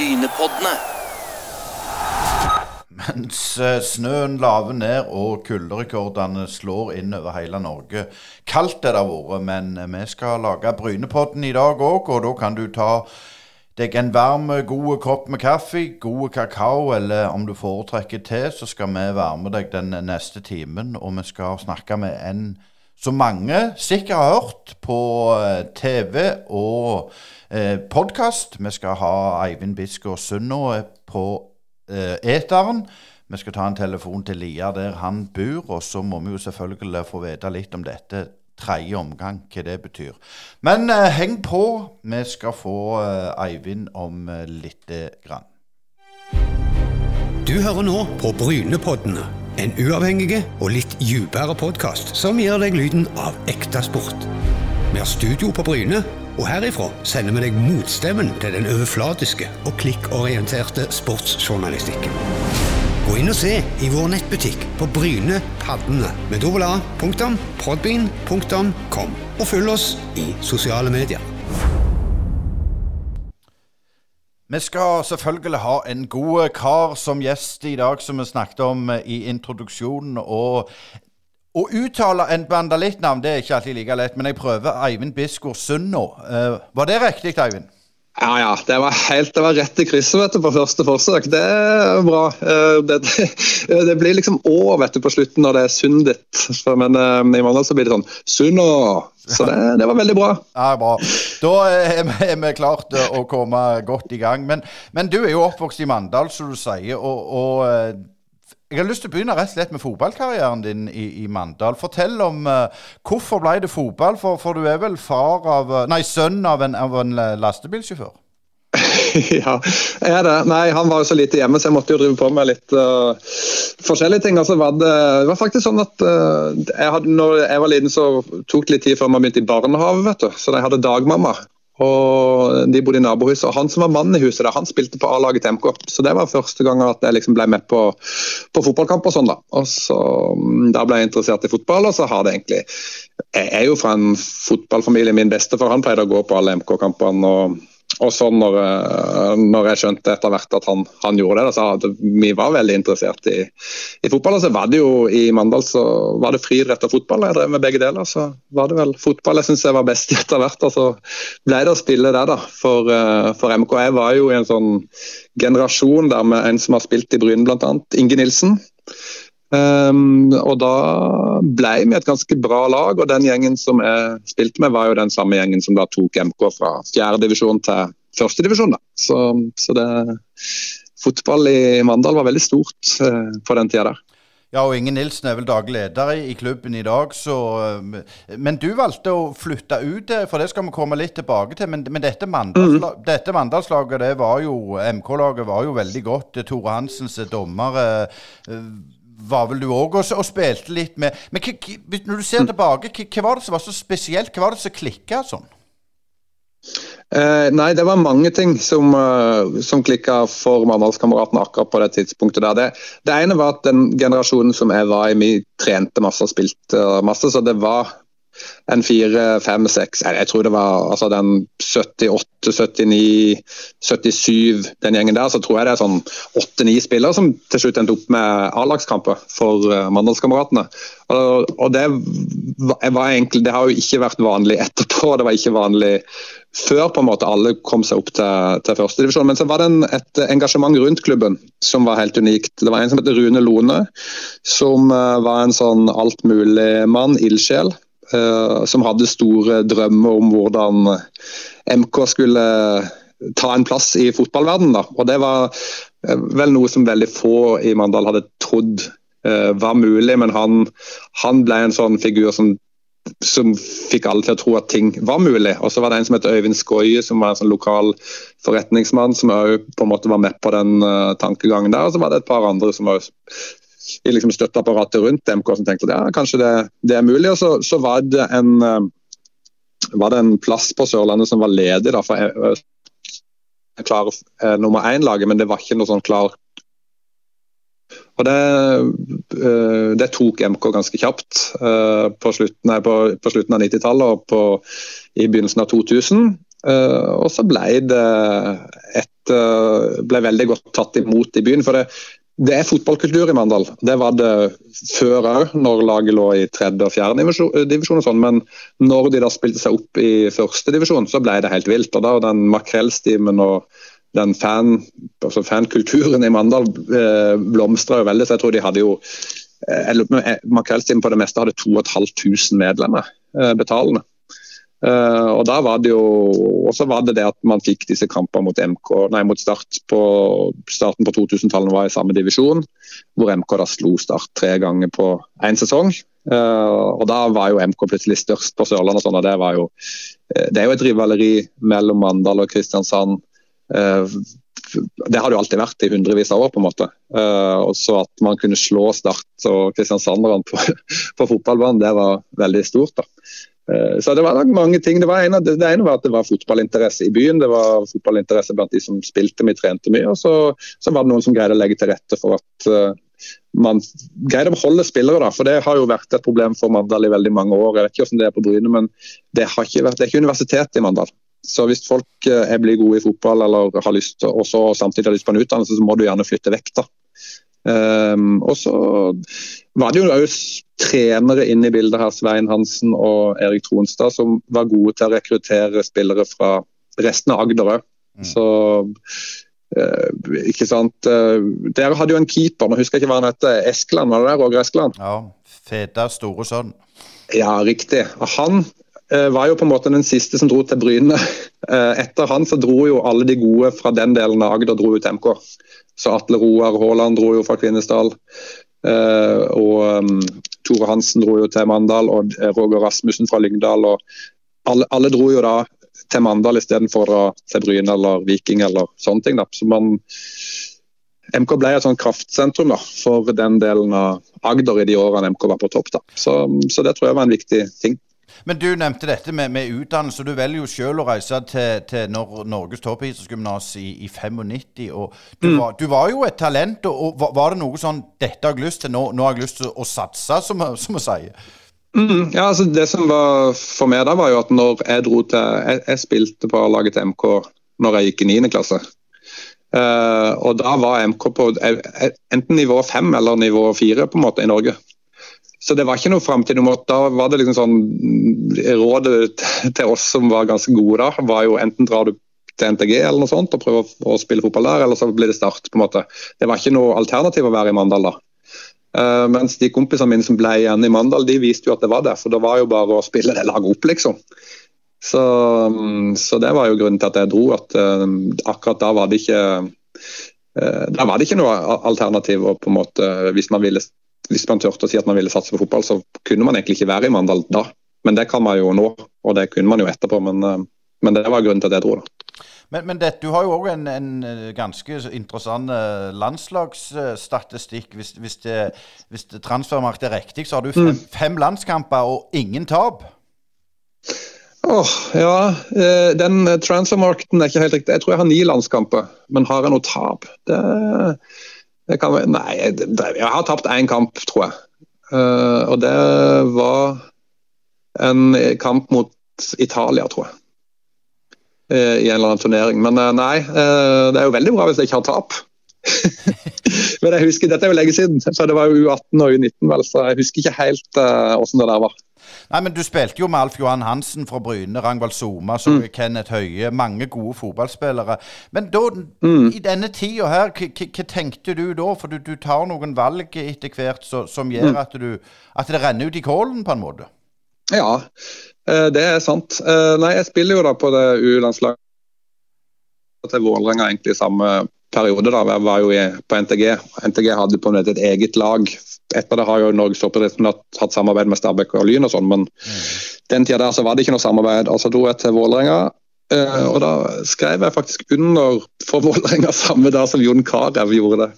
Brynepoddene. Mens eh, snøen laver ned og kulderekordene slår inn over hele Norge. Kaldt er det vært, men vi skal lage Brynepodden i dag òg, og da kan du ta deg en varm, god kopp med kaffe, god kakao, eller om du foretrekker te, så skal vi varme deg den neste timen. Og vi skal snakke med en som mange sikkert har hørt på eh, TV og eh, podkast. Vi skal ha Eivind Bisgaard Sundå på eh, eteren. Vi skal ta en telefon til Lia der han bor, og så må vi jo selvfølgelig få vite litt om dette tredje omgang, hva det betyr. Men eh, heng på. Vi skal få eh, Eivind om eh, lite grann. Du hører nå på Brynepoddene, en uavhengig og litt dypere podkast som gir deg lyden av ekte sport. Vi har studio på Bryne, og herifra sender vi deg motstemmen til den overflatiske og klikkorienterte sportsjournalistikken. Gå inn og se i vår nettbutikk på Bryne Paddene med dobbel A, punktum. Og følg oss i sosiale medier. Vi skal selvfølgelig ha en god kar som gjest i dag, som vi snakket om eh, i introduksjonen. Og å uttale en bandalittnavn det er ikke alltid like lett, men jeg prøver Eivind Bisgaard Sund nå. Uh, var det riktig, Eivind? Ja, ja. Det var helt det var rett i krysset vet du, på første forsøk. Det er bra. Eh, Det, det, blir liksom Å vet du, på slutten når det er sundet. Men eh, i Mandal så blir det sånn Sunnå. Så det, det var veldig bra. Ja, bra. Da er vi, klart eh, å komme godt i gang. Men, men du er jo oppvokst i Mandal, som du sier. og, og jeg har lyst til å begynne rett og slett med fotballkarrieren din i, i Mandal. Fortell om uh, hvorfor ble det fotball, for, for du er vel far av, uh, nei, sønn av en, av en lastebilsjåfør? ja, jeg er det. Nei, han var jo så lite hjemme, så jeg måtte jo drive på med litt uh, forskjellige ting. Altså, var det, det var faktisk sånn at uh, jeg hadde, når jeg var liten, så tok det litt tid før man begynte i barnehage, vet du. Så jeg hadde dagmamma. Og De bodde i nabohuset, og han som var mannen i huset, der, han spilte på A-laget til MK. Så det var første gang at jeg liksom ble med på, på fotballkamp og sånn. Da Og så mm, Da ble jeg interessert i fotball, og så har det egentlig Jeg er jo fra en fotballfamilie. Min bestefar han pleide å gå på alle MK-kampene. og og så når, eh, når, jeg skjønte etter hvert at han, han gjorde det, så at vi var veldig interessert i, i, fotball. Og så var det jo i Mandal så var det friidrett og fotball. Jeg drev med begge deler. Så var det vel fotball jeg syns jeg var best i etter hvert. Og så ble det å spille der, da. For, eh, for MK. Jeg var jo i en sånn generasjon der med en som har spilt i Bryne, bl.a. Inge Nilsen. Um, og da ble vi et ganske bra lag, og den gjengen som jeg spilte med, var jo den samme gjengen som da tok MK fra fjerdedivisjon til førstedivisjon. Så, så det Fotball i Mandal var veldig stort uh, på den tida der. Ja, og Inge Nilsen er vel daglig leder i, klubben i dag, så Men du valgte å flytte ut, for det skal vi komme litt tilbake til. Men, men dette, Mandalsla, mm. dette Mandalslaget, det var jo MK-laget var jo veldig godt. Tore Hansens dommer. Var vel du òg og, og, spilte litt med Men når du ser tilbake, hva var det som var så spesielt? Hva var det som klikka sånn? Eh, nei, det var mange ting som, uh, som klikka for Mandalskameratene akkurat på det tidspunktet. der. Det, det, ene var at den generasjonen som jeg var i, vi trente masse og spilte masse. Så det var en fire, fem, seks Jeg tror det var altså den 78, 79, 77, den gjengen der. Så tror jeg det er sånn åtte-ni spillere som til slutt endte opp med A-lagskamper for uh, Mandalskameratene. Og, og det, var egentlig, det har jo ikke vært vanlig etterpå. Det var ikke vanlig før på en måte alle kom seg opp til, til førstedivisjon. Men så var det en, et engasjement rundt klubben som var helt unikt. Det var en som heter Rune Lone, som uh, var en sånn altmuligmann, ildsjel. Uh, som hadde store drømmer om hvordan MK skulle ta en plass i fotballverdenen. Og det var uh, vel noe som veldig få i Mandal hadde trodd var mulig, men han, han ble en sånn figur som som fikk alle til å tro at ting var mulig. Og så var det en som het Øyvind Skoie, som var en sånn lokal forretningsmann, som òg på en måte var med på den uh, tankegangen der. Og så var det et par andre som var i liksom støtteapparatet rundt MK som tenkte at ja, kanskje det, det er mulig. Og så, så var, det en, uh, var det en plass på Sørlandet som var ledig da, for klar, klare nummer én-laget, men det var ikke noe sånn klar og det, eh, det, tok MK ganske kjapt eh, på slutten, nei, på, på slutten av 90-tallet og i begynnelsen av 2000. Eh, og så ble det et ble veldig godt tatt imot i byen. for det det er fotballkultur i Mandal. Det var det før òg, når laget lå i tredje og fjerde divisjon. og sånn, Men når de da spilte seg opp i første divisjon, så ble det helt vilt. og da Den makrellstimen og den fan, altså fankulturen i Mandal eh, blomstra jo veldig. så jeg tror de hadde jo eh, Makrellstimen på det meste hadde 2500 medlemmer eh, betalende. Uh, og da var det jo også var det det at man fikk disse kampene mot MK, nei, mot Start på starten på 2000-tallet var i samme divisjon, hvor MK da slo Start tre ganger på én sesong. Uh, og da var jo MK plutselig størst på Sørlandet. Sånn, og det var jo uh, det er jo et rivaleri mellom Mandal og Kristiansand. det har det jo alltid vært i hundrevis av år, på en måte. og så at man kunne slå Start og kristiansanderne på, på fotballbanen, det var veldig stort. da. Eh, så det var nok mange ting. Det, ene, det, ene var at det var fotballinteresse i byen. Det var fotballinteresse blant de som spilte mye, trente mye. Og så, så, var det noen som greide å legge til rette for at uh, man greide å beholde spillere. da, For det har jo vært et problem for Mandal i veldig mange år. Jeg vet ikke hvordan det er på Bryne, men det, ikke vært, det er ikke universitet i Mandal. Så hvis folk uh, blir gode i fotball eller har lyst, og samtidig har lyst på en utdannelse, så må du gjerne flytte vekk. da. Um, og så var det jo trenere inn i bildet her, Svein Hansen og Erik Tronstad, som var gode til å rekruttere spillere fra resten av Agder òg. Mm. Så uh, ikke sant. Uh, dere hadde jo en keeper, nå husker jeg ikke hva han heter. Eskeland, var det der? Roger Eskeland? Ja. Feta store sønn. Ja, riktig. Han uh, var jo på en måte den siste som dro til Bryne. etter han så dro jo alle de gode fra den delen av Agder dro ut MK. Så Atle Roar Haaland dro jo fra Kvinesdal. Uh, og um, Tore Hansen dro jo til Mandal, og eh, Roger Rasmussen fra Lyngdal. og Alle, alle dro jo da til Mandal istedenfor til Bryne eller Viking eller sånne ting. da. Så man, MK ble et sånn kraftsentrum da, for den delen av Agder i de årene MK var på topp. da. Så, så det tror jeg var en viktig ting. Men du nevnte dette med, med utdannelse. Du velger jo selv å reise til, til Nor Norges toppidrettsgymnas i, i 95. og du, mm. var, du, var, jo et talent. og, og Var det noe sånn 'Dette har jeg lyst til, nå, nå har jeg lyst til å satse', som, som vi sier? Mm, ja, altså Det som var for meg da, var jo at når jeg dro til Jeg, jeg spilte på laget til MK når jeg gikk i 9. klasse. Uh, og da var MK på enten nivå 5 eller nivå 4 på en måte i Norge. Så det var ikke noe framtid. Da var det liksom sånn Rådet til oss som var ganske gode da, var jo enten drar du til NTG eller noe sånt og prøver å spille fotball der, eller så blir det Start. på en måte. Det var ikke noe alternativ å være i Mandal da. Uh, mens de kompisene mine som ble igjen i Mandal, de viste jo at det var det. For det var jo bare å spille det laget opp, liksom. Så, um, så, det var jo grunnen til at jeg dro. At uh, akkurat da var det ikke uh, da var det ikke noe alternativ. å på en måte, hvis man ville hvis man turte å si at man ville satse på fotball, så kunne man egentlig ikke være i Mandal da. Men det kan man jo nå, og det kunne man jo etterpå. Men, eh, men det var grunnen til at jeg dro, da. Men, men det, du har jo òg en, en, eh, ganske interessant eh, landslagsstatistikk. Hvis, hvis, det, hvis det transfermarkedet er riktig, så har du fem, mm. fem landskamper og ingen tap. Åh, oh, ja. Den transfermarkeden er ikke helt riktig. Jeg tror jeg har ni landskamper, men har jeg noe tap? Det kan, nei, jeg har tapt én kamp, tror jeg. Uh, og det var en kamp mot Italia, tror jeg. Uh, I en eller annen turnering. Men uh, nei, det er jo veldig bra hvis jeg ikke har tap. Men jeg husker, Dette er jo lenge siden, så det var jo U18 og U19, vel, så jeg husker ikke helt åssen det der var. Nei, men Du spilte jo med Alf Johan Hansen fra Bryne, Rangvald Soma, så mm. Kenneth Høie. Mange gode fotballspillere. Men da, mm. i denne tida her, hva tenkte du da? For du, du, tar noen valg etter hvert så, som gjør mm. at, du, at det renner ut i kålen, på en måte? Ja, eh, det er sant. Eh, nei, jeg spiller jo da på det U-landslaget til Vålerenga egentlig samme periode. da, Jeg var jo på NTG. NTG hadde på en måte et eget lag etter det har jo Norges toppidrettsforbund hatt samarbeid med Stabæk og Lyn og sånn, men den tida der så var det ikke noe samarbeid. Altså dro jeg til Vålerenga, uh, og da skrev jeg faktisk under for Vålerenga samme dag som Jon Carew gjorde det.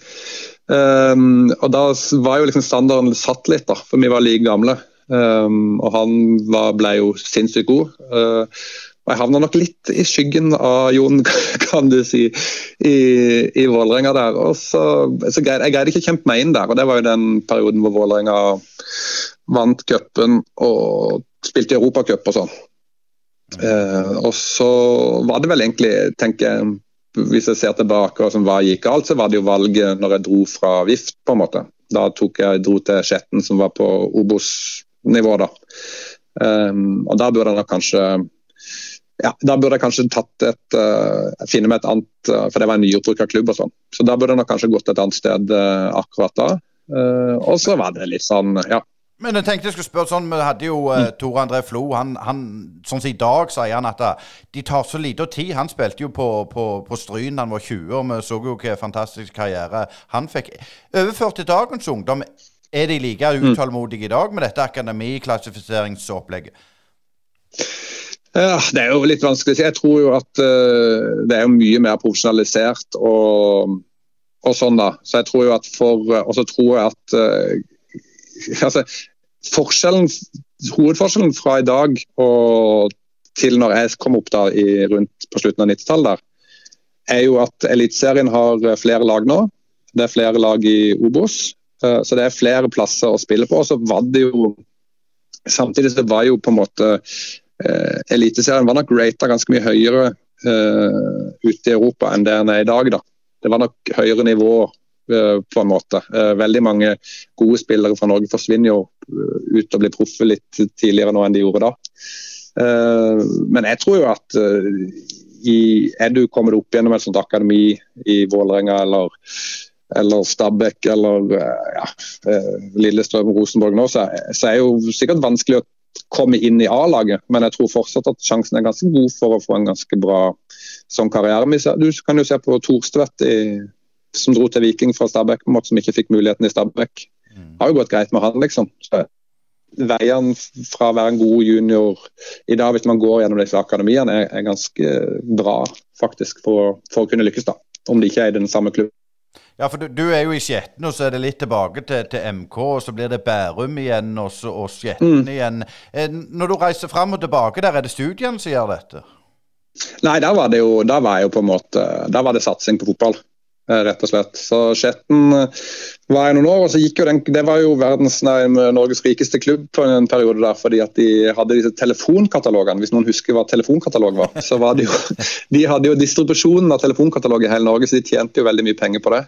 Um, og da var jo liksom standarden satt litt, da, for vi var like gamle. Um, og han var, ble jo sinnssykt god. Uh, Jeg havna nok litt i skyggen av Jon, kan du si, i, i Vålerenga der. Og så, så greide, Jeg greide ikke å kjempe meg inn der, og det var jo den perioden hvor Vålerenga vant cupen og spilte Europacup og sånn. Eh, og så var det vel egentlig, tenker jeg, hvis jeg ser tilbake og som hva gikk galt, så var det jo valget når jeg dro fra VIFT, på en måte. Da tok jeg, dro til Skjetten, som var på Obos-nivå, da. Um, og da burde jeg nok kanskje ja, da burde jeg kanskje tatt et uh, finne meg et annet uh, For det var en nyopprykka klubb og sånn. Så da burde jeg nok kanskje gått et annet sted uh, akkurat da. og så var det litt sånn, ja. Men jeg tenkte jeg skulle spørre sånn, Vi hadde jo uh, Tore André Flo. Han, han, sånn som I dag sier han at de tar så lite tid. Han spilte jo på, på, på Stryn da han var 20, og vi så jo hvilken fantastisk karriere han fikk. Overført til dagens ungdom, er de like mm. utålmodige i dag med dette akademiklassifiseringsopplegget? Ja, Det er jo litt vanskelig å si. Jeg tror jo at uh, det er mye mer profesjonalisert og, og, sånn, da. Så jeg tror jo at for Og så tror jeg at uh, altså, forskjellen, Hovedforskjellen fra i dag og til når jeg kom opp da i, rundt på slutten av 90-tallet, er jo at Eliteserien har flere lag nå. Det er flere lag i Obos. Uh, så det er flere plasser å spille på. Og så var det jo Samtidig så var jo på en måte eh, Eliteserien var nok rata ganske mye høyere eh, ute i Europa enn det den er i dag. da. Det var nok høyere nivå eh, på en måte. Eh, veldig mange gode spillere fra Norge forsvinner jo eh, ut og blir proffe litt tidligere nå enn de gjorde da. Eh, men jeg tror jo at i, er du kommet opp gjennom et sånt akademi i Vålerenga eller, eller Stabæk eller ja, Lillestrøm Rosenborg nå, så, så er det jo sikkert vanskelig å komme inn i A-laget, men jeg tror fortsatt at sjansen er ganske god for å få en ganske bra sånn karriere. Du kan jo se på Thorstvedt som dro til Viking fra Stabæk, som ikke fikk muligheten i Stabæk. Det mm. har jo gått greit med han, liksom. Så veien fra å være en god junior i dag, hvis man går gjennom disse akademiene, er, er ganske bra faktisk for, for, å kunne lykkes, da. Om det ikke er i den samme klubben. Ja, for du, du, er jo i Skjetten, og så er det litt tilbake til, til MK, og så blir det Bærum igjen, og, så, og Skjetten mm. igjen. Eh, når du reiser fram og tilbake der, er det studiene som gjør dette? Nei, der var det jo, der var jo på en måte, der var det satsing på fotball. Eh, rett og slett. Så Skjetten eh, var jeg noen år, og så gikk jo den, det var jo verdens, nei, Norges rikeste klubb på en periode der, fordi at de hadde disse telefonkatalogene. Hvis noen husker hva telefonkatalog var, så var det jo De hadde jo distribusjonen av telefonkatalog i hele Norge, så de tjente jo veldig mye penger på det.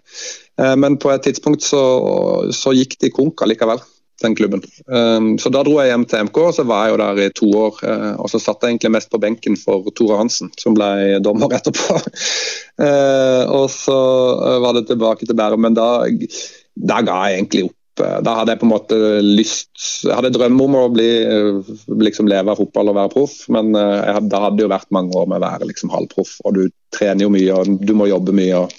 Eh, men på et tidspunkt så, så gikk de konk allikevel den klubben. Um, så da dro jeg hjem til MK, og så var jeg jo der i to år. Uh, og så satt jeg egentlig mest på benken for Tore Hansen, som ble dommer etterpå. uh, og så uh, var det tilbake til Bærum, men da, da, ga jeg egentlig opp. Da hadde jeg på en måte lyst Jeg hadde drømme om å bli, liksom leve av fotball og være proff, men jeg, da hadde det jo vært mange år med å være liksom halvproff. Og du trener jo mye, og du må jobbe mye og,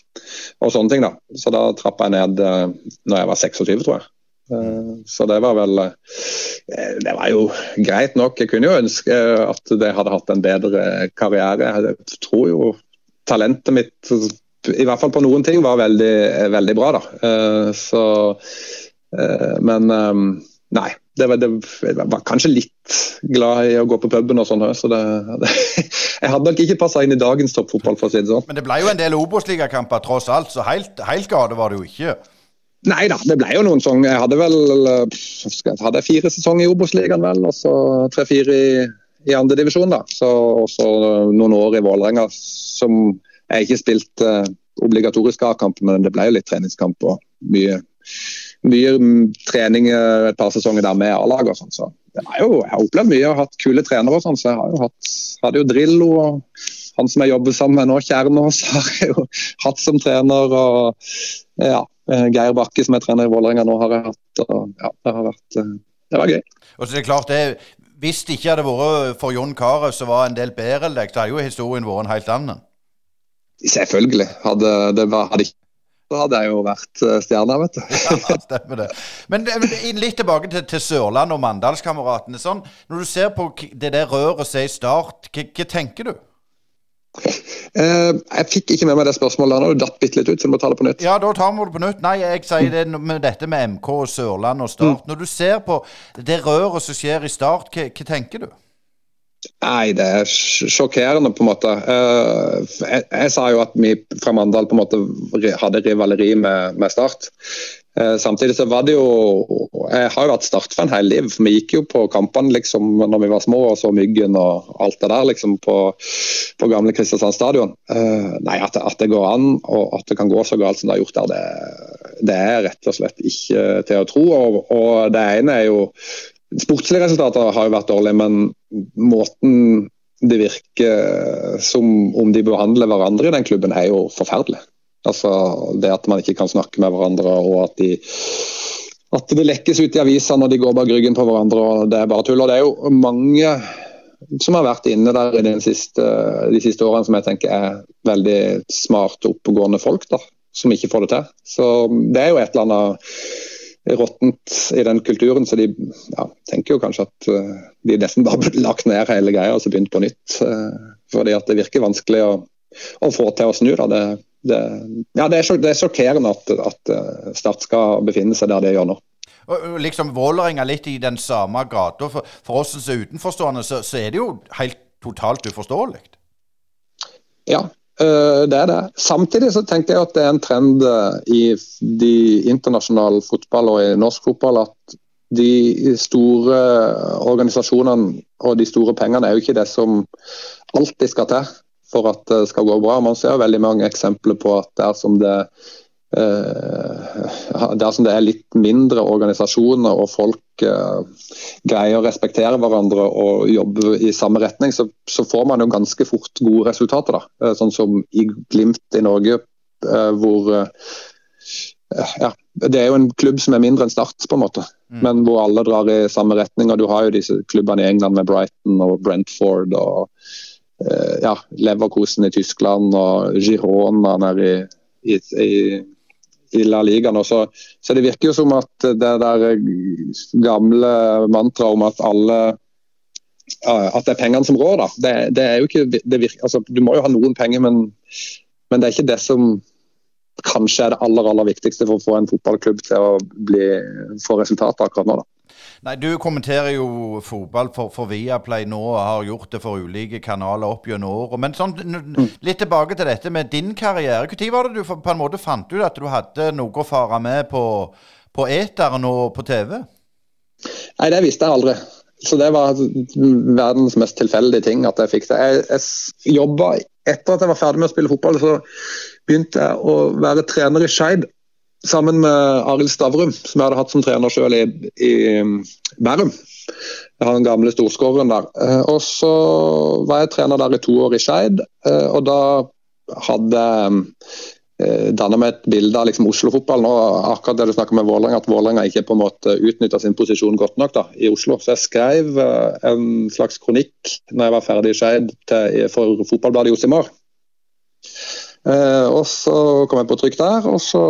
og sånne ting. da. Så da trappa jeg ned når jeg var 26, tror jeg. Eh, så det var vel eh, Det var jo greit nok. Jeg kunne jo ønske at det hadde hatt en bedre karriere. Jeg tror jo talentet mitt, i hvert fall på noen ting, var veldig, veldig bra, da. Eh, så Men nei. Det var, det, jeg var kanskje litt glad i å gå på puben og sånn. Så det, det, jeg hadde nok ikke passa inn i dagens toppfotball, for å si det sånn. Men det ble jo en del Obos-ligakamper tross alt, så helt, helt gale var det jo ikke? Nei da, det ble jo noen sånn. Jeg hadde vel hadde fire sesonger i Obos-ligaen, vel, og så tre-fire i, i andredivisjon. Og så noen år i Vålerenga som jeg ikke spilte uh, obligatorisk A-kamp, men det ble jo litt treningskamp og mye, mye trening uh, et par sesonger der med A-lag og sånn. Så det er jo, jeg har opplevd mye og hatt kule trenere og sånn, så jeg har jo hatt, hadde jo Drillo og han som jeg jobber sammen med nå, Kjernås, har jeg jo hatt som trener. og ja, Eh, Geir Bakke, som er trener i Vålerenga nå, har jeg hatt. og ja, Det har vært eh, det var gøy. Og så er det klart det, Hvis det ikke hadde vært for Jon Carew, som var en del bedre enn deg, så hadde jo historien vært en helt annen. Selvfølgelig. Hadde, det var, hadde ikke så hadde jeg jo vært eh, stjerne, vet du. ja, stemmer det. Men litt tilbake til, til Sørlandet og Mandalskameratene. Sånn, når du ser på det der røret som er i start, hva tenker du? Eh, jeg fikk ikke med meg det spørsmålet. Nå datt bitte litt ut, så du må ta det på nytt. Ja, da tar vi det på nytt. Nei, jeg sier det med dette med MK og Sørland og Start. Mm. Når du ser på det røret som skjer i Start, hva, hva, tenker du? Nei, det er sjokkerende, på en måte. Eh, jeg, jeg sa jo at vi fra Mandal på en måte hadde rivaleri med, med Start. Eh, samtidig så var det jo Jeg har jo vært Start-fan hele livet. for Vi gikk jo på kampene liksom når vi var små og så Myggen og alt det der liksom på, på gamle Kristiansand stadion. Uh, nei, at, at, det går an og at det kan gå så galt som det har gjort der, det, det er rett og slett ikke til å tro. Og, og det ene er jo Sportslige resultater har jo vært dårlige, men måten det virker som om de behandler hverandre i den klubben, er jo forferdelig. Altså Det at man ikke kan snakke med hverandre, og at, de, at det lekkes ut i aviser når de går bak ryggen på hverandre. og Det er bare tull. og Det er jo mange som har vært inne der i siste, de siste årene som jeg tenker er veldig smarte, oppegående folk. da, Som ikke får det til. Så Det er jo et eller annet råttent i den kulturen, så de ja, tenker jo kanskje at uh, de nesten bare burde lagt ned hele greia og så begynt på nytt. Uh, fordi at det virker vanskelig å, å få til å snu. da, det det, ja, det, er, det er sjokkerende at, at, eh, Start skal befinne seg der det gjør nå. Og liksom Vålerenga litt i den samme gata. For, for oss som er utenforstående, så, så, er det jo helt totalt uforståelig. Ja, eh, det er det. Samtidig så tenker jeg at det er en trend eh, i de internasjonale fotball og i norsk fotball at de store organisasjonene og de store pengene er jo ikke det som alltid skal til for at det skal gå bra. Man ser veldig mange eksempler på at dersom det, eh, dersom det er litt mindre organisasjoner og folk eh, greier å respektere hverandre og jobbe i samme retning, så, så får man jo ganske fort gode resultater. Da. Eh, sånn som i Glimt i Norge, eh, hvor eh, ja, Det er jo en klubb som er mindre enn Start, på en måte, mm. men hvor alle drar i samme retning. og Du har jo disse klubbene i England med Brighton og Brentford og ja, Leverkosen i Tyskland og Girona nede i, i, i, La Liga. Så, så, det virker jo som at det der gamle mantraet om at alle at det er pengene som rår, da. Det, det er jo ikke, virker, altså, du må jo ha noen penger, men, men det er ikke det som kanskje er det aller aller viktigste for å få en fotballklubb til å bli, få resultater akkurat nå. da. Nei, Du kommenterer jo fotball for, for Viaplay nå og har gjort det for ulike kanaler opp gjennom året. Men sånn, litt tilbake til dette med din karriere. Når var det du på en måte fant ut at du hadde noe å fare med på, på eteren og på TV? Nei, det visste jeg aldri. Så det var verdens mest tilfeldige ting at jeg fikk det. Jeg, jeg jobba etter at jeg var ferdig med å spille fotball, så begynte jeg å være trener i Skeid sammen med Arild Stavrum, som jeg hadde hatt som trener selv i, i Bærum. Jeg har den gamle storskåreren der. Eh, og så var jeg trener der i to år i Skeid, eh, og da hadde jeg eh, danna meg et bilde av liksom Oslo-fotballen. og akkurat det du snakker med Vålerenga, At Vålerenga ikke på en måte utnytta sin posisjon godt nok da, i Oslo. Så jeg skrev en slags kronikk når jeg var ferdig i Skeid for fotballbladet Josimar. Eh, og Så kom jeg på trykk der, og så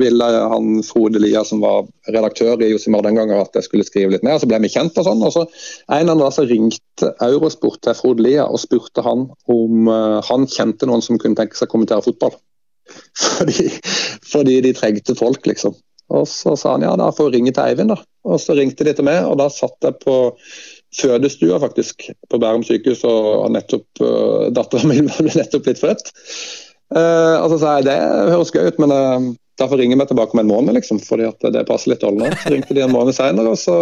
ville han Frode Lia, som var redaktør i Josimar den gangen, at jeg skulle skrive litt mer. Så ble vi kjent og sånn. og så En av dem så ringte Eurosport til Frode Lia og spurte han om uh, han kjente noen som kunne tenke seg å kommentere fotball. Fordi, fordi de trengte folk, liksom. Og så sa han ja, da får jeg ringe til Eivind, da. Og så ringte de til meg, og da satt jeg på fødestua faktisk, på Bærum sykehus, og nettopp uh, dattera mi ble nettopp blitt født. Uh, og så jeg det høres gøy ut, men uh, derfor ringer vi tilbake om en måned, liksom, fordi at det passer litt dårlig nå. Så ringte de en måned senere, og så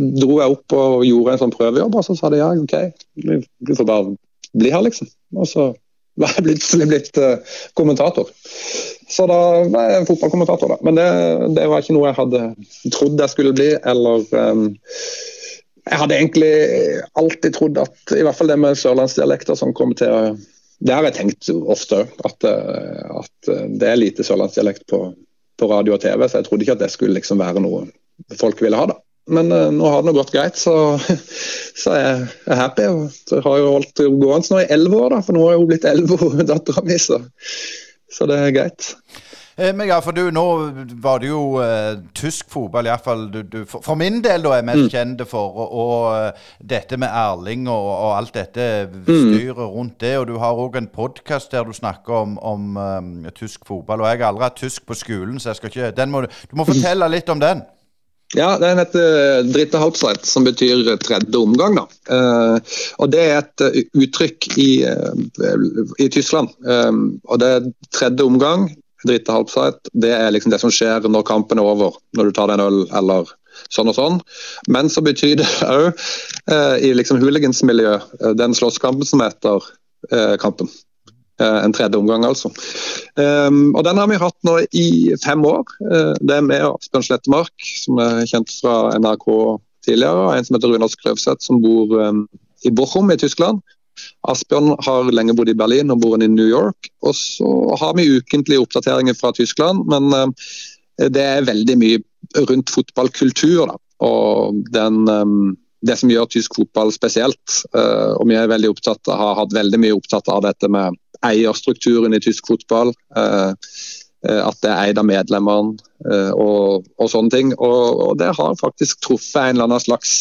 dro jeg opp og gjorde en sånn prøvejobb, og så sa de ja, OK, du får bare bli her, liksom. Og så var jeg plutselig blitt uh, kommentator. Så da var jeg en fotballkommentator, da. Men det, det, var ikke noe jeg hadde trodd jeg skulle bli, eller um, jeg hadde egentlig alltid trodd at i hvert fall det med sørlandsdialekter som kom til å det har jeg tenkt ofte at, eh, at eh, det er lite sørlandsdialekt på, på, radio og TV, så jeg trodde ikke at det skulle liksom være noe folk ville ha. da. Men uh, nå har det nå gått greit, så, så jeg er happy. Og har jo holdt gående nå i elleve år, da, for nå har jo blitt elleve, dattera mi, så, så det er greit. Eh, men ja, for du, nå var det jo uh, tysk fotball, iallfall du, du, for, for, min del, da er mest mm. kjent for. Og, og uh, dette med Erling og, og, alt dette mm. styret mm. rundt det. Og du har òg en podkast der du snakker om, om um, tysk fotball. Og jeg har aldri hatt tysk på skolen, så jeg skal ikke den må, Du må fortelle litt om den. Ja, Den heter dritte halbzeit, som betyr tredje omgang. da. Uh, og Det er et uttrykk i, i Tyskland. og Det er tredje omgang dritte halvside. Det er liksom det som skjer når kampen er over, når du tar deg en øl eller sånn og sånn. Men så betyr det òg eh, i liksom hooligansmiljø, eh, den slåsskampen som heter eh, kampen. Eh, en tredje omgang, altså. Um, og Den har vi hatt nå i fem år. Uh, det er med Asbjørn Slettemark, som er kjent fra NRK tidligere, og en som heter Runar Skrøvseth, som bor um, i Bochum i Tyskland. Asbjørn har lenge bodd i Berlin og bor i New York. Og så har vi ukentlige oppdateringer fra Tyskland, men uh, det er veldig mye rundt fotballkultur. Da. Og den, um, det som gjør tysk fotball spesielt. Uh, og vi er veldig opptatt, har hatt veldig mye opptatt av dette med eierstrukturen i tysk fotball. At det er eid av medlemmene og, og, sånne ting. Og, og, det har faktisk truffet en eller annen slags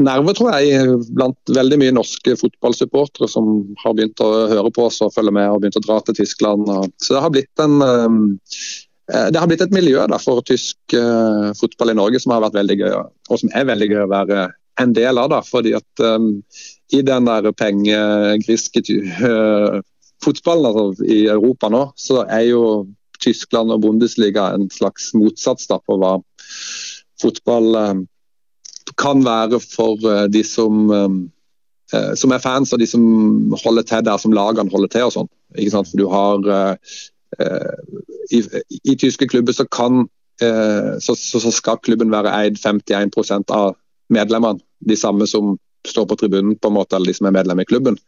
nerve, tror jeg, blant veldig mye norske fotballsupportere som har begynt å høre på oss og følge med og begynt å dra til Tyskland. Så det har blitt en um, Eh, det har blitt et miljø da, for tysk uh, fotball i Norge som har vært veldig gøy, og som er veldig gøy å være en del av. da, fordi at um, I den der pengegriske uh, fotballen altså, i Europa nå, så er jo Tyskland og Bundesliga en slags motsats da, på hva fotball um, kan være for uh, de som um, som er fans og de som holder til der som lagene holder til. og sånn. For Du har i, i, tyske klubber så, kan, eh, så, så, så, skal klubben være eid 51% av medlemmene. De samme som står på tribunen, på en måte, eller de som er medlem i klubben.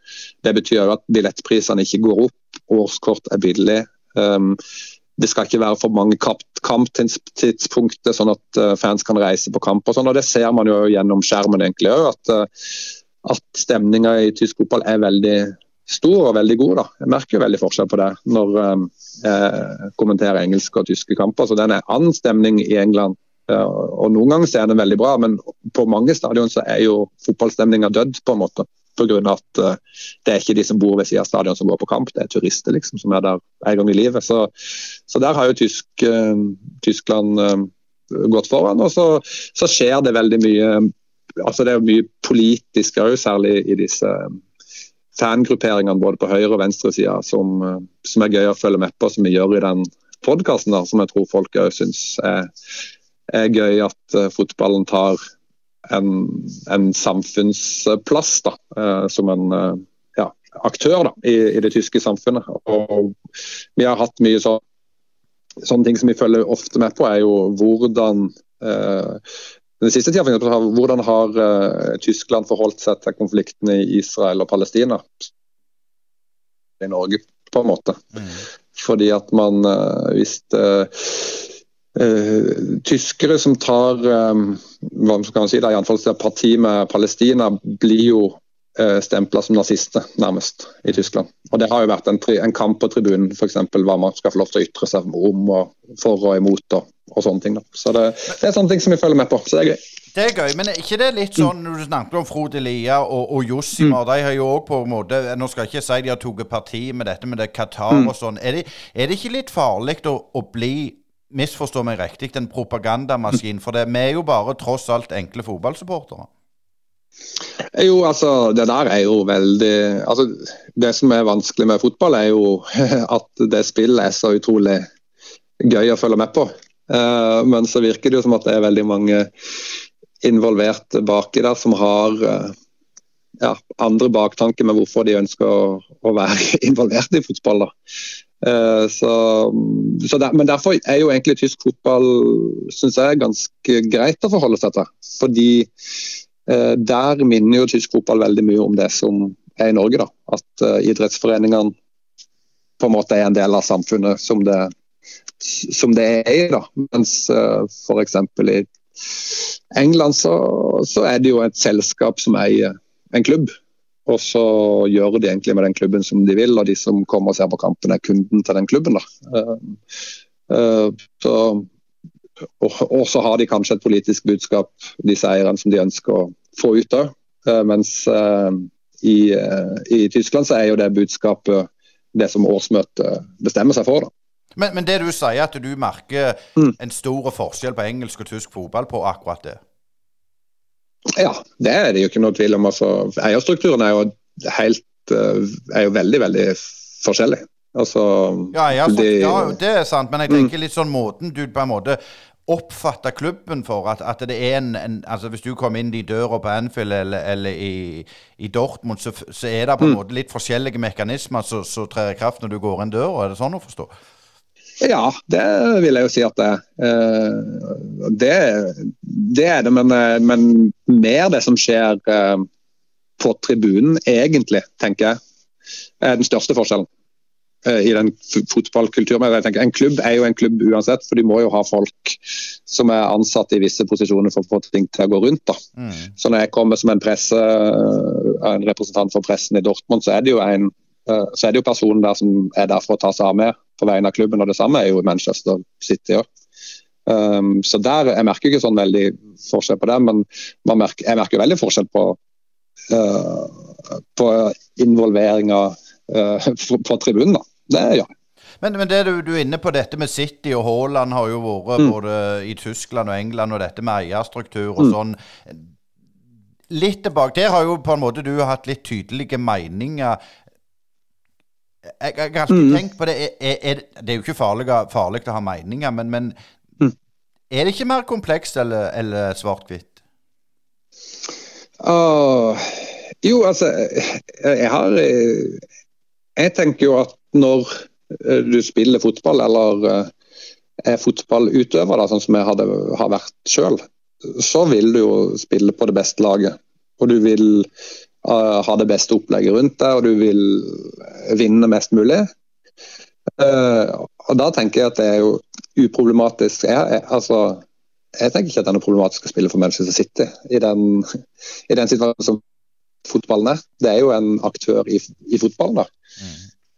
Det betyr at billettprisene ikke går opp, årskort er billig. Um, det skal ikke være for mange kamptidspunkter, sånn at uh, fans kan reise på kamp. og sånn, og Det ser man jo gjennom skjermen egentlig òg, at, uh, at stemninga i tysk fotball er veldig stor og veldig god. da. Jeg merker jo veldig forskjell på det når um, jeg kommenterer engelske og tyske kamper. så Den er annen stemning i England. og Noen ganger er den veldig bra, men på mange stadion så er jo fotballstemninga dødd. på en måte. Pga. at uh, det er ikke de som bor ved siden av stadion som går på kamp, det er turister liksom som er der en gang i livet. Så, så der har jo tysk, uh, Tyskland uh, gått foran. Og så, så, skjer det veldig mye altså Det er mye politisk òg, særlig i disse fangrupperingene både på høyre- og venstresida som, som er gøy å følge med på, som vi gjør i den podkasten, som jeg tror folk òg syns er, er, gøy at fotballen tar en, en samfunnsplass da, uh, som en uh, ja, aktør da, i, i, det tyske samfunnet. Og vi har hatt mye så, sånne ting som vi følger ofte med på, er jo hvordan den siste tida, for Hvordan har eh, Tyskland forholdt seg til konfliktene i Israel og Palestina? I Norge, på en måte. Mm. Fordi at man eh, Hvis uh, tyskere som tar um, hva man si, da, i fall parti med Palestina, blir jo uh, stempla som nazister, nærmest, i Tyskland. Og Det har jo vært en, en kamp på tribunen, f.eks. hva man skal få lov til å ytre seg om og for og imot. og og sånne ting. Da. Så det, det, er sånne ting som vi følger med på. Så det er gøy. Det er gøy, men er ikke det litt sånn når du snakker om Frode Lia og, og Jossimar Mm. De har jo òg på en måte Nå skal jeg ikke si de har tatt parti med dette med det Qatar mm. og sånn. Er det, er det, ikke litt farlig å, å bli misforstå meg riktig, en propagandamaskin? For det, vi er jo bare tross alt enkle fotballsupportere. Jo, altså, det der er jo veldig altså, Det som er vanskelig med fotball, er jo at det spillet er så utrolig gøy å følge med på. Uh, men så virker det jo som at det er veldig mange involvert baki der som har uh, ja, andre baktanker med hvorfor de ønsker å, å være involvert i fotball. Uh, så, så der, men derfor er jo egentlig tysk fotball synes jeg, ganske greit å forholde seg til. Fordi der minner jo tysk fotball veldig mye om det som er i Norge. da, At idrettsforeningene på en måte er en del av samfunnet som det som det er i. da, Mens eh, f.eks. i England så, så, er det jo et selskap som eier en klubb. Og så gjør de egentlig med den klubben som de vil, og de som kommer og ser på kampen er kunden til den klubben. da. Uh, uh, så, og, og, så har de kanskje et politisk budskap, disse eierne, som de ønsker å få ut òg. mens i, i Tyskland så er jo det budskapet det som årsmøtet bestemmer seg for. da. Men, men, det du sier, at du merker mm. en stor forskjell på engelsk og tysk fotball på akkurat det? Ja, det er det jo ikke noe tvil om. Altså, eierstrukturen er jo, helt, eh, er jo veldig, veldig forskjellig. Altså, ja, ja, så, de, ja, det er sant, men jeg tenker litt sånn måten du på en måte oppfatter klubben for at, at det er en, en, altså Hvis du kommer inn i døra på Anfield eller, eller i, i, Dortmund, så, så, er det på en mm. måte litt forskjellige mekanismer som trer i kraft når du går inn døra. Er det sånn å forstå? Ja, det vil jeg jo si at det. Eh, det, det er det, men, eh, men, mer det som skjer eh, på tribunen, egentlig, tenker jeg, er den største forskjellen. I den fotballkulturen. Jeg tenker, En klubb er jo en klubb uansett, for de må jo ha folk som er ansatt i visse posisjoner for å få ting til å gå rundt. da. Mm. Så når jeg kommer som en, presse, en representant for pressen i Dortmund, så er det jo en så er det jo personen der som er der for å ta seg av med på vegne av klubben. Og det samme er jo Manchester City òg. Um, så der, Jeg merker ikke sånn veldig forskjell på det, men merker, jeg merker veldig forskjell på, uh, på involveringa uh, på tribunen. da. Det gjør jeg. Men, men det du, du, er inne på dette med City og Haaland har jo vært mm. både i Tyskland og England, og dette med eierstruktur og mm. sånn. Litt tilbake Der har jo på en måte du hatt litt tydelige meninger. Jeg, jeg har alltid mm. tenkt på det er, er, Det er jo ikke farlig, farlig å ha meninger, men, men mm. er det ikke mer komplekst eller, eller svart-hvitt? Uh, jo, altså Jeg har Jeg tenker jo at når eh, du spiller fotball eller eh, er fotballutøver, da, sånn som jeg hadde, har vært sjøl, så vil du jo spille på det beste laget. Og du vil ha det beste opplegget rundt deg, og du vil vinne mest mulig. Uh, og Da tenker jeg at det er jo uproblematisk. Jeg, jeg, altså, jeg tenker ikke at det er noe problematisk å spille for Manchester City i den, i den situasjonen som fotballen er. Det er jo en aktør i, i fotballen. da. Mm.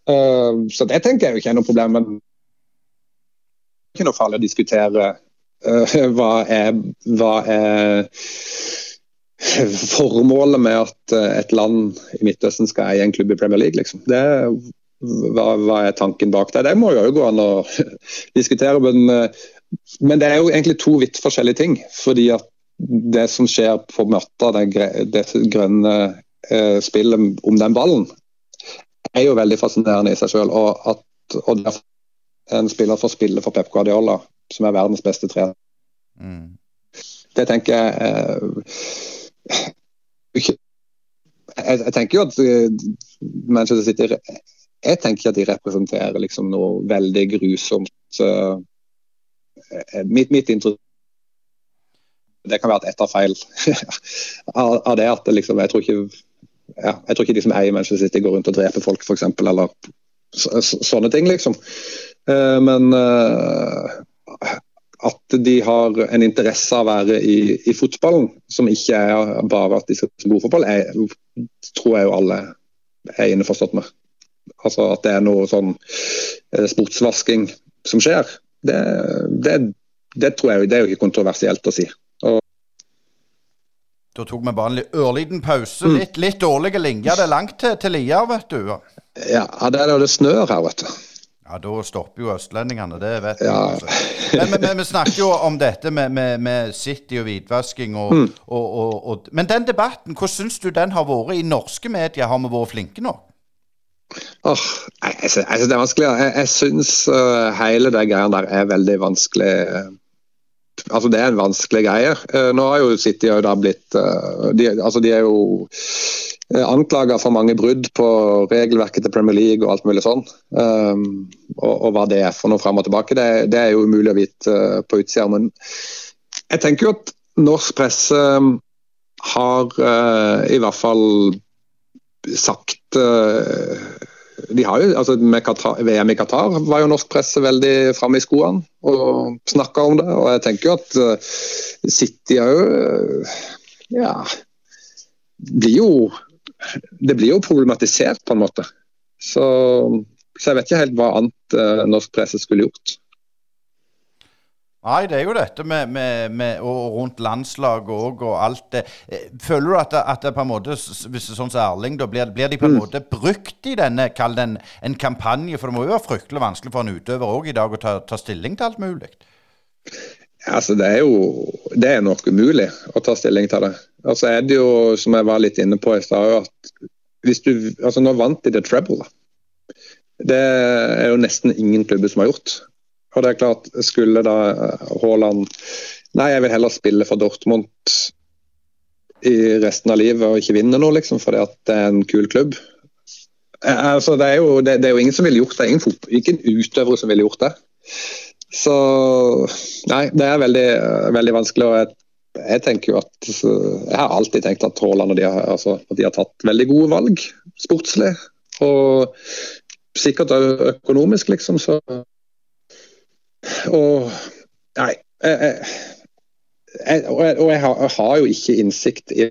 Uh, så det tenker jeg jo ikke er noe problem. Men det er ikke noe farlig å diskutere uh, hva, er, hva er formålet med at uh, et land i Midtøsten skal eie en klubb i Premier League. Liksom. Det, hva, hva, er tanken bak det? Det må jo gå an å diskutere. Men, men, det er jo egentlig to vidt forskjellige ting. fordi at det som skjer på Mørta, det, det grønne spillet om den ballen, er jo veldig fascinerende i seg selv. Og at og en spiller får spille for Pep Guardiola, som er verdens beste trener. Mm. Det tenker jeg eh, jeg, jeg, tenker jo at eh, Manchester City Jeg tenker at de representerer liksom noe veldig grusomt. Uh, mitt, mitt inntrykk det kan være at ett av feil av, det at liksom, jeg tror ikke ja, jeg tror ikke de som eier Manchester City går rundt og dreper folk, f.eks. Eller sånne ting, liksom. Eh, men eh, at de har en interesse av å være i, i fotballen, som ikke er bare at de skal spille fotball, jeg, tror jeg jo alle er innforstått med. Altså At det er noe sånn eh, sportsvasking som skjer, det, det, det tror jeg det er jo ikke kontroversielt å si. Da tok vi bare en ørliten pause. Mm. Litt, litt dårlige linjer. Det er langt til, til Lier, vet du. Ja, det er det snør her, vet du. Ja, Da stopper jo østlendingene, det vet ja. du. Altså. Men, men, men, vi snakker jo om dette med, med, med City og hvitvasking. Og, mm. og, og, og, men den debatten, hvordan syns du den har vært i norske medier? Har vi vært flinke nå? Oh, jeg, jeg, det er vanskelig. Jeg, jeg syns uh, hele det greia der er veldig vanskelig. Altså Det er en vanskelig greie. Eh, nå har jo City da blitt eh, de, altså de er jo eh, anklaga for mange brudd på regelverket til Premier League og alt mulig sånn. Um, og, og, hva det er for noe fram og tilbake, det, det er jo umulig å vite på utsida. Men jeg tenker jo at norsk presse har uh, i hvert fall sagt uh, de har jo, altså Qatar, VM i Qatar var jo norsk presse veldig framme i skoene og snakka om det. Og jeg tenker jo at uh, City òg jo ja, blir jo Det blir jo problematisert på en måte. Så, så jeg vet ikke helt hva annet uh, norsk presse skulle gjort. Nei, det er jo dette med, med, med og rundt landslaget òg og alt det. Eh, føler du at det, at det på en måte, hvis det er sånn som Erling, da blir, blir, de på en mm. måte brukt i denne, kall det en, en, kampanje? For det må jo være fryktelig vanskelig for en utøver òg i dag å ta, ta, stilling til alt mulig? Altså Det er jo det er nok umulig å ta stilling til det. Altså er det jo, som jeg var litt inne på i stad, at hvis du, altså nå vant de The Treble. da. Det er jo nesten ingen klubber som har gjort. Og det er klart, skulle da Haaland Nei, jeg vil heller spille for Dortmund i resten av livet og ikke vinne noe, liksom, fordi at det er en kul klubb. Altså, det, er jo, det, det er jo ingen som ville gjort det. Ingen, ingen utøvere som ville gjort det. Så Nei, det er veldig, veldig vanskelig. og jeg, jeg tenker jo at Jeg har alltid tenkt at Haaland og de har, altså, de har tatt veldig gode valg sportslig. Og sikkert økonomisk, liksom. Så Og Nei. Jeg, jeg, og jeg, og har, jeg har jo ikke innsikt i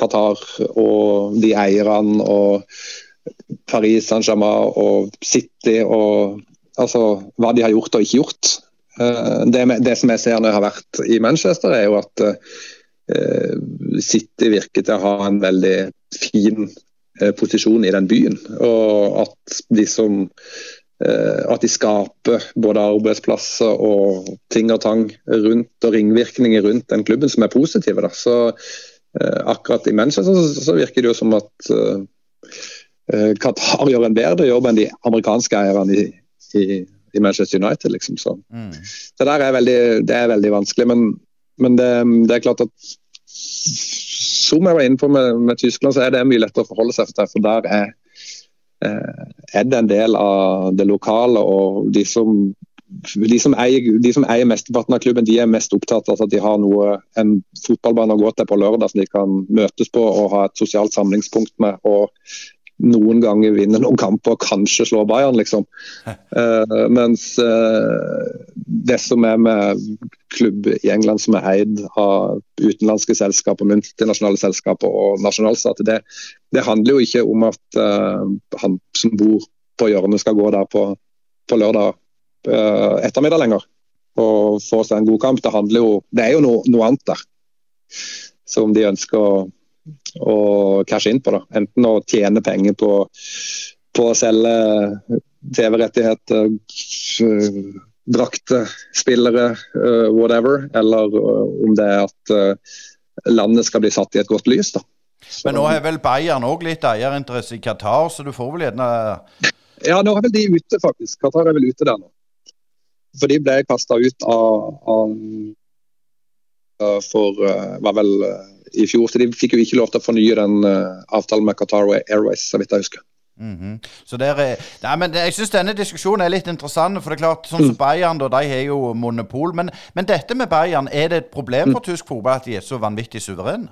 Qatar og de eierne og Paris Saint-Germain og City og altså hva de har gjort og ikke gjort. Eh, det, det, som jeg ser når jeg har vært i Manchester, er jo at uh, City virker til å ha en veldig fin uh, posisjon i den byen. Og at de som at de skaper både arbeidsplasser og ting og tang rundt, og ringvirkninger rundt den klubben som er positive. Da. Så akkurat i Manchester så, så virker det jo som at Qatar gjør en bedre jobb enn de amerikanske eierne i, i, i Manchester United. Liksom, så. Mm. så der er veldig, det er veldig vanskelig. Men, men det, det, er klart at som jeg var inne på med, med, Tyskland, så er det mye lettere å forholde seg til. For der er, eh, er det en del av det lokale. og de som de som, eier, eier mesteparten av klubben, de er mest opptatt av at de har noe, en fotballbane å gå til på lørdag som de kan møtes på og ha et sosialt samlingspunkt med. og noen ganger vinner noen kamper og kanskje slår Bayern, liksom. Uh, mens uh, det som er med klubb i England som er eid av utenlandske selskaper, multinasjonale selskaper og nasjonalstater, det, det, handler jo ikke om at uh, han som bor på hjørnet skal gå der på, på lørdag ettermiddag lenger og få seg en god kamp. Det, handler jo, det er jo no, noe annet der som de ønsker å å cashe inn på. Da. Enten å tjene penger på, på å selge TV-rettigheter, drakter, spillere, uh, whatever. Eller uh, om det er at uh, landet skal bli satt i et godt lys. da. Så, Men nå er vel Bayern òg litt eierinteresse i Qatar, så du får vel gjerne Ja, nå er vel de ute, faktisk. Qatar er vel ute der nå. For de ble kasta ut av, av for var vel i fjor. Så de fikk jo ikke lov til å fornye den uh, avtalen med Qatar Airways, så vidt jeg husker. Mm -hmm. Så der er, nei, men Jeg syns denne diskusjonen er litt interessant. For det er klart, sånn som mm. Bayern, da, de har jo monopol. Men, men, dette med Bayern, er det et problem for mm. tysk fotball at de er så vanvittig suverene?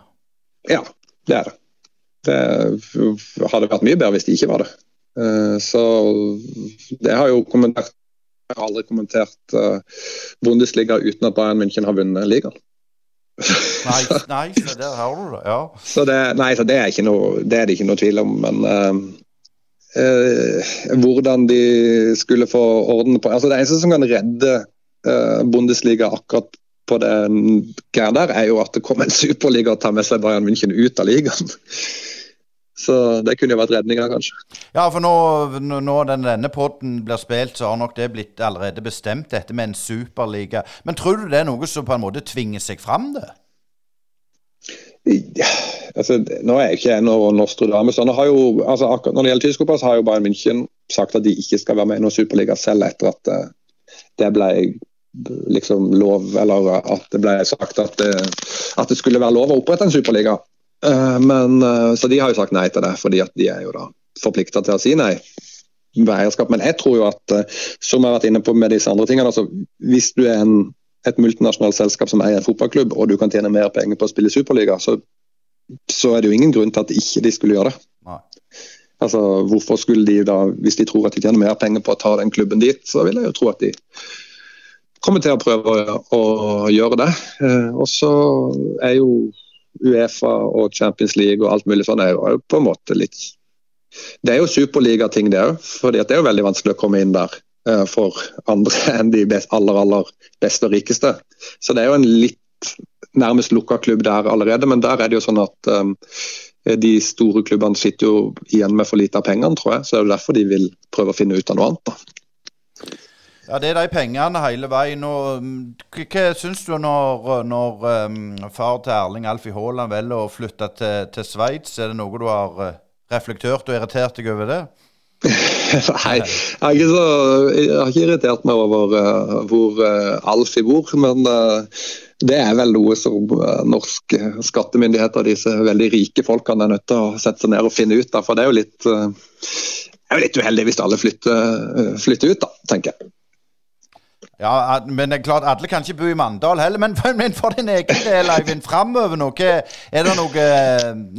Ja, det er det. Det hadde vært mye bedre hvis de ikke var det. Uh, så det har jo kommentert Jeg har aldri kommentert uh, Bundesliga uten at Bayern München har vunnet ligaen. Nei, så der har du det. Ja. Så det, nei, så det er, noe, det er det ikke noe tvil om. Men uh, uh, hvordan de skulle få orden på altså Det eneste som kan redde uh, Bundesliga akkurat på den greia der, er jo at det kommer en superliga og tar med seg Bayern München ut av ligaen. Så det kunne jo vært redninga, kanskje. Ja, for nå, når denne podden blir spilt, så har nok det blitt allerede bestemt, dette med en superliga. Men tror du det er noe som på en måte tvinger seg fram, det? Ja, altså, nå er jeg ikke en Nostradamus. Nostradamusene. altså, når det gjelder tysk fotball, har jo Bayern München sagt at de ikke skal være med i noen superliga selv etter at uh, det ble liksom lov, eller at det ble sagt at det, at det skulle være lov å opprette en superliga. Uh, men, uh, så de har jo sagt nei til det, fordi at de er jo da forplikta til å si nei. Men jeg tror jo at, som jeg har vært inne på med disse andre tingene, altså, hvis du er en et multinasjonalt selskap som eier en fotballklubb, og du kan tjene mer penger på å spille Superliga, så, så er det jo ingen grunn til at ikke de skulle gjøre det. Nei. Altså, Hvorfor skulle de da, hvis de tror at de tjener mer penger på å ta den klubben dit, så vil jeg jo tro at de kommer til å prøve å, å gjøre det. Eh, og så er jo Uefa og Champions League og alt mulig sånn er jo på en måte litt Det er jo superligating, det òg. For det er jo veldig vanskelig å komme inn der. Eh, for andre enn de aller aller beste og rikeste. Så det er jo en litt nærmest lukka klubb der allerede, men der er det jo sånn at um, de store klubbene sitter jo igjen med for lite av pengene, tror jeg. Så det er jo derfor de vil prøve å finne ut av noe annet. da. Ja, Det er de pengene hele veien. Og, mm, hva syns du når, når um, far til Erling Alfie Haaland velger å flytte til, til Sveits? Er det noe du har reflektert og irritert deg over det? Nei, jeg så, jeg har ikke irritert meg over uh, hvor uh, Alfie bor, men uh, det er vel noe som norske skattemyndigheter, disse veldig rike folkene, er nødt til å sette seg ned og finne ut av. For det er jo litt, er jo litt uheldig hvis alle flytter, flytter ut, da, tenker jeg. Ja, men det er klart, alle kan ikke bo i Mandal heller. Men, for din egen del, Eivind, framover noe Er det noe,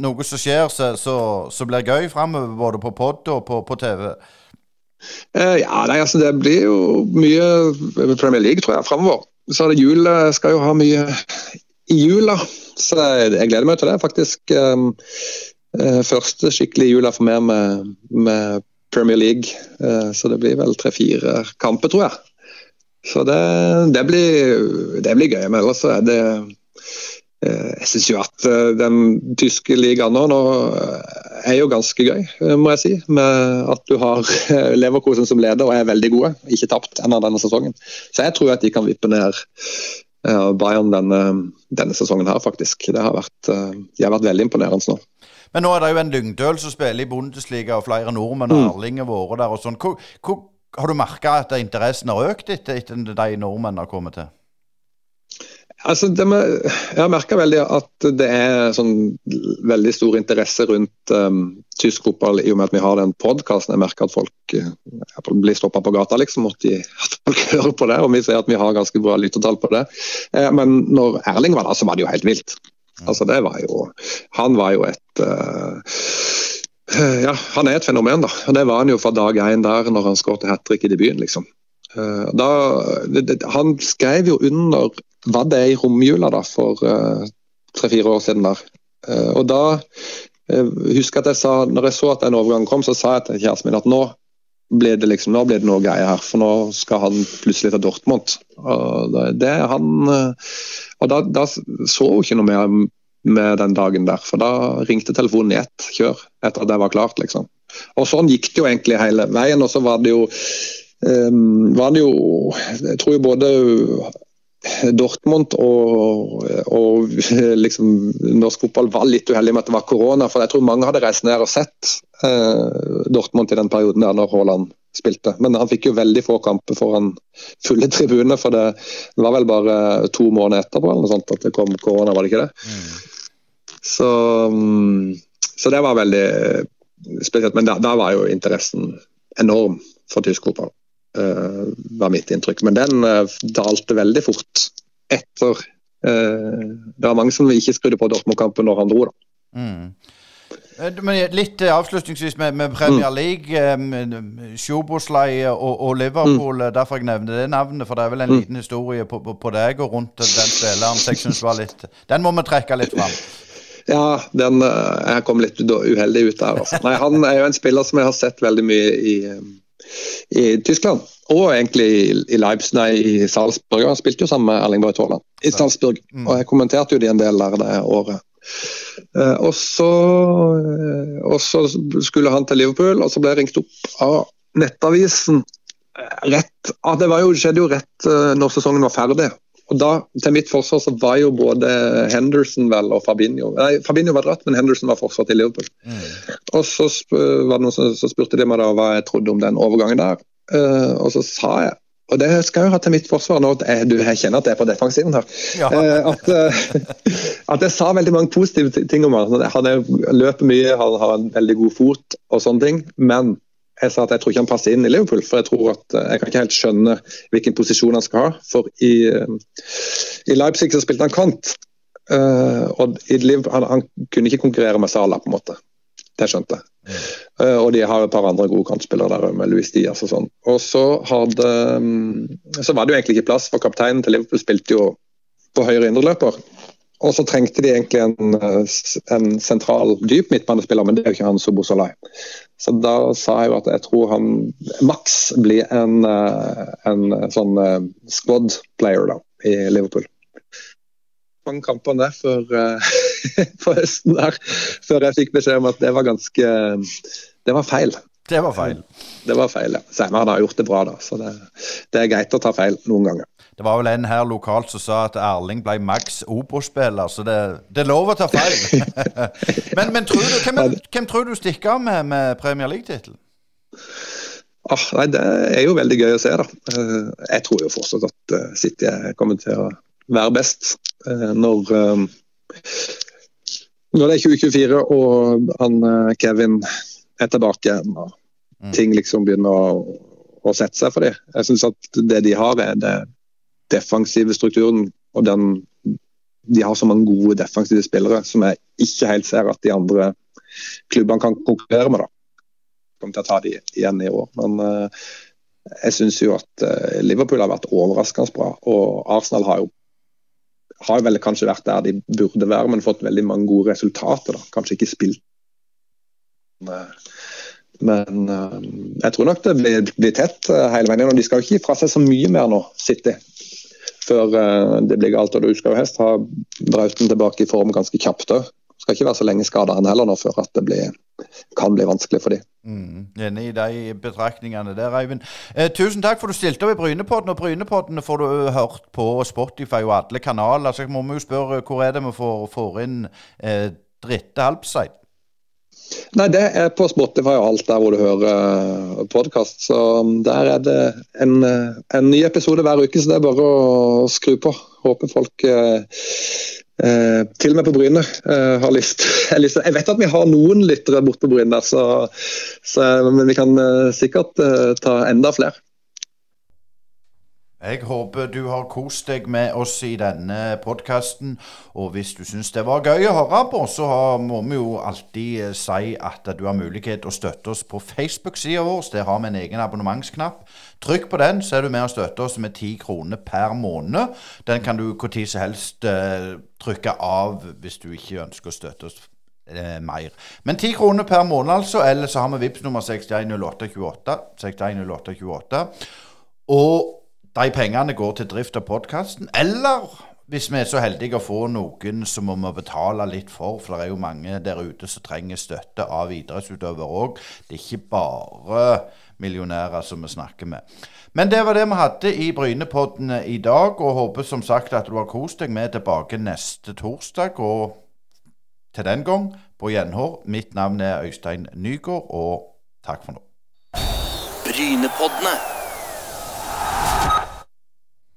noe som skjer som blir gøy framover, både på pod og på, på TV? Uh, ja, nei, altså Det blir jo mye Premier League, tror jeg, framover. Så det jul, skal jo ha mye i jula. Så jeg, gleder meg til det, faktisk. Um, uh, første skikkelige jula for meg med, med Premier League. Uh, så det blir vel tre-fire kamper, tror jeg. Så det, det, blir, det blir, gøy. Men ellers er det eh, Jeg syns jo at eh, den tyske ligaen nå, nå eh, er jo ganske gøy, må jeg si. Med at du har Leverkosen som leder og er veldig gode. Ikke tapt ennå denne sesongen. Så jeg tror at de kan vippe ned Bayern denne, denne sesongen her, faktisk. Det har vært, de har vært veldig imponerende nå. Men nå er det jo en Lyngdøl som spiller i Bundesliga, og flere nordmenn og mm. Erling har vært der. og sånn. Hvor, hvor, har du merka at interessen har økt etter, at de nordmennene har kommet til? Altså, med, jeg har merka veldig at det er sånn veldig stor interesse rundt um, tysk fotball i og med at vi har den podkasten. Jeg merker at folk uh, blir stoppa på gata, liksom, at, de, at, folk hører på det. Og vi ser at vi har ganske bra lyttertall på det. Uh, men når Erling var der, så var det jo helt vilt. Altså, det var jo Han var jo et uh, Eh, ja, han er et fenomen, da. Og det var han jo fra dag én der, når han skåret hat trick i debuten, liksom. Eh, da, han skrev jo under hva det er i romjula da, for uh, tre-fire år siden. der. Uh, og da uh, husker jeg at jeg sa, når jeg så at den overgangen kom, så sa jeg til kjæresten min at nå blir det liksom, nå blir det noe greier her, for nå skal han plutselig til Dortmund. Og det, han, og da, da så hun ikke noe mer med den dagen der. For da ringte telefonen i ett kjør etter at det var klart, liksom. Og sånn gikk det jo egentlig hele veien. Og så var det jo, um, var det jo Jeg tror jo både Dortmund og, og liksom, norsk fotball var litt uheldig med at det var korona. For jeg tror mange hadde reist ned og sett uh, Dortmund i den perioden der når Haaland spilte. Men han fikk jo veldig få kamper foran fulle tribuner, for det var vel bare to måneder etterpå eller noe sånt at det kom korona, var det ikke det? Mm. Så, mm, så, det var veldig spesielt. Men da, da var jo interessen enorm for tysk fotball, uh, var mitt inntrykk. Men den uh, dalte veldig fort etter uh, Det var mange som ikke skrudde på Dortmund-kampen når han dro, da. Mm. Men litt avslutningsvis med, med Premier mm. League. Um, Sjoboslai og, og, Liverpool, mm. derfor jeg nevner det navnet. For det er vel en mm. liten historie på, på, på deg og rundt den spilleren som jeg syns var litt Den må vi trekke litt fram. Ja, den, eh, jeg kom litt uheldig ut der. Altså. Nei, han er jo en spiller som jeg har sett veldig mye i, i Tyskland. Og egentlig i, i Leipzig, nei, i Salzburg. Han spilte jo sammen med Erling Braut Haaland i Salzburg. Mm. Og jeg kommenterte jo de en del der det året. Uh, og, så, og så skulle han til Liverpool, og så ble jeg ringt opp av Nettavisen rett ah, Det var jo, skjedde jo rett når sesongen var ferdig. Og da, Til mitt forsvar så var jo både Henderson vel og Fabinho Nei, Fabinho var dratt, men Henderson var forsvar til Liverpool. Mm. Og Så var det noen som, så spurte de meg da hva jeg trodde om den overgangen der. Uh, og så sa jeg og det skal jeg jo ha til mitt forsvar nå, jeg, du, jeg kjenner at jeg er på defensiven her. Ja. Uh, at, uh, at, jeg sa veldig mange positive ting om ham. Han løper mye, han har en veldig god fot og sånne ting. Men jeg sa at jeg tror ikke han passer inn i Liverpool, for jeg tror at eh, jeg kan ikke helt skjønne hvilken posisjon han skal ha. For i, eh, i Leipzig så spilte han kant, uh, og Liverpool, han, han, kunne ikke konkurrere med Sala, på en måte. Det skjønte jeg. Mm. Uh, og de har et par andre gode kantspillere der med Louis Diaz og sånn. Og så hadde um, Så var det jo egentlig ikke plass, for kapteinen til Liverpool spilte jo på høyre indreløper. Og så trengte de egentlig en, en sentral, dyp midtbanespiller, men det er jo ikke han Sobosolai. Så da sa jeg jo at jeg tror han maks blir en, eh, en sånn eh, squad player da, i Liverpool. Mange kamper der før, på eh, høsten der, før jeg fikk beskjed om at det var ganske Det var feil. Det var feil. Det var feil, ja. Han har gjort det bra, da. Så det, det er greit å ta feil noen ganger. Det var vel en her lokalt som sa at Erling ble maks Obos-spiller, så det, det, er lov å ta feil. men, men tror du, hvem, hvem, tror du stikker av med, med Premier League-tittelen? ah, nei, Det er jo veldig gøy å se. da. Eh, jeg tror jo fortsatt at eh, City kommer til å være best når, når det er 2024 og han Kevin er tilbake igjen. og mm. ting liksom begynner å, å sette seg for dem. Jeg syns at det de har, er det defensive strukturen. og den de har så mange gode defensive spillere som jeg ikke helt ser at de andre klubbene kan konkurrere med. da. Kommer til å ta de igjen i år. Men uh, jeg syns jo at uh, Liverpool har vært overraskende bra. Og Arsenal har jo har vel kanskje vært der de burde være, men fått veldig mange gode resultater. da. Kanskje ikke spilt. Men uh, jeg tror nok det blir, blir tett hele veien. Og de skal jo ikke gi fra seg så mye mer nå, City før uh, det blir galt. og skal jo helst ha Brauten tilbake i form ganske kjapt òg. Skal ikke være så lenge skada han heller nå før at det blir, kan bli vanskelig for dem. Mm, enig i de betraktningene der, Eivind. Eh, tusen takk for du stilte opp i Brynepodden. Og Brynepodden får du hørt på Spotify og alle kanaler. Så må vi jo spørre hvor er det vi får, får inn eh, Dritte Halbseid? Nei, det er på Spotify og alt der hvor du hører eh, podkast. Så um, der er det en, eh, en, ny episode hver uke, så det er bare å skru på. Håper folk eh, eh til og med på Bryne eh, har lyst. Jeg vet at vi har noen lyttere borte på Bryne, så, så, men vi kan eh, sikkert ta enda flere. Jeg håper du har kost deg med oss i denne podkasten. Og hvis du syns det var gøy å høre på, så må vi jo alltid eh, si at du har mulighet til å støtte oss på Facebook-sida vår. Der har vi en egen abonnementsknapp. Trykk på den, så er du med og støtter oss med ti kroner per måned. Den kan du når som helst uh, trykke av hvis du ikke ønsker å støtte oss eh, mer. Men ti kroner per måned, altså. Eller så har vi VIPS nummer 610828. 610828. Og de pengene går til drift av podkasten. Eller hvis vi er så heldige å få noen som vi må betale litt for, for det er jo mange der ute som trenger støtte av idrettsutøvere òg. Det er ikke bare millionærer som vi snakker med. Men det var det vi hadde i Brynepodden i dag, og håper som sagt at du har kost deg med tilbake neste torsdag. Og til den gang, på gjenhår. Mitt navn er Øystein Nygaard, og takk for nå. Brynepoddene.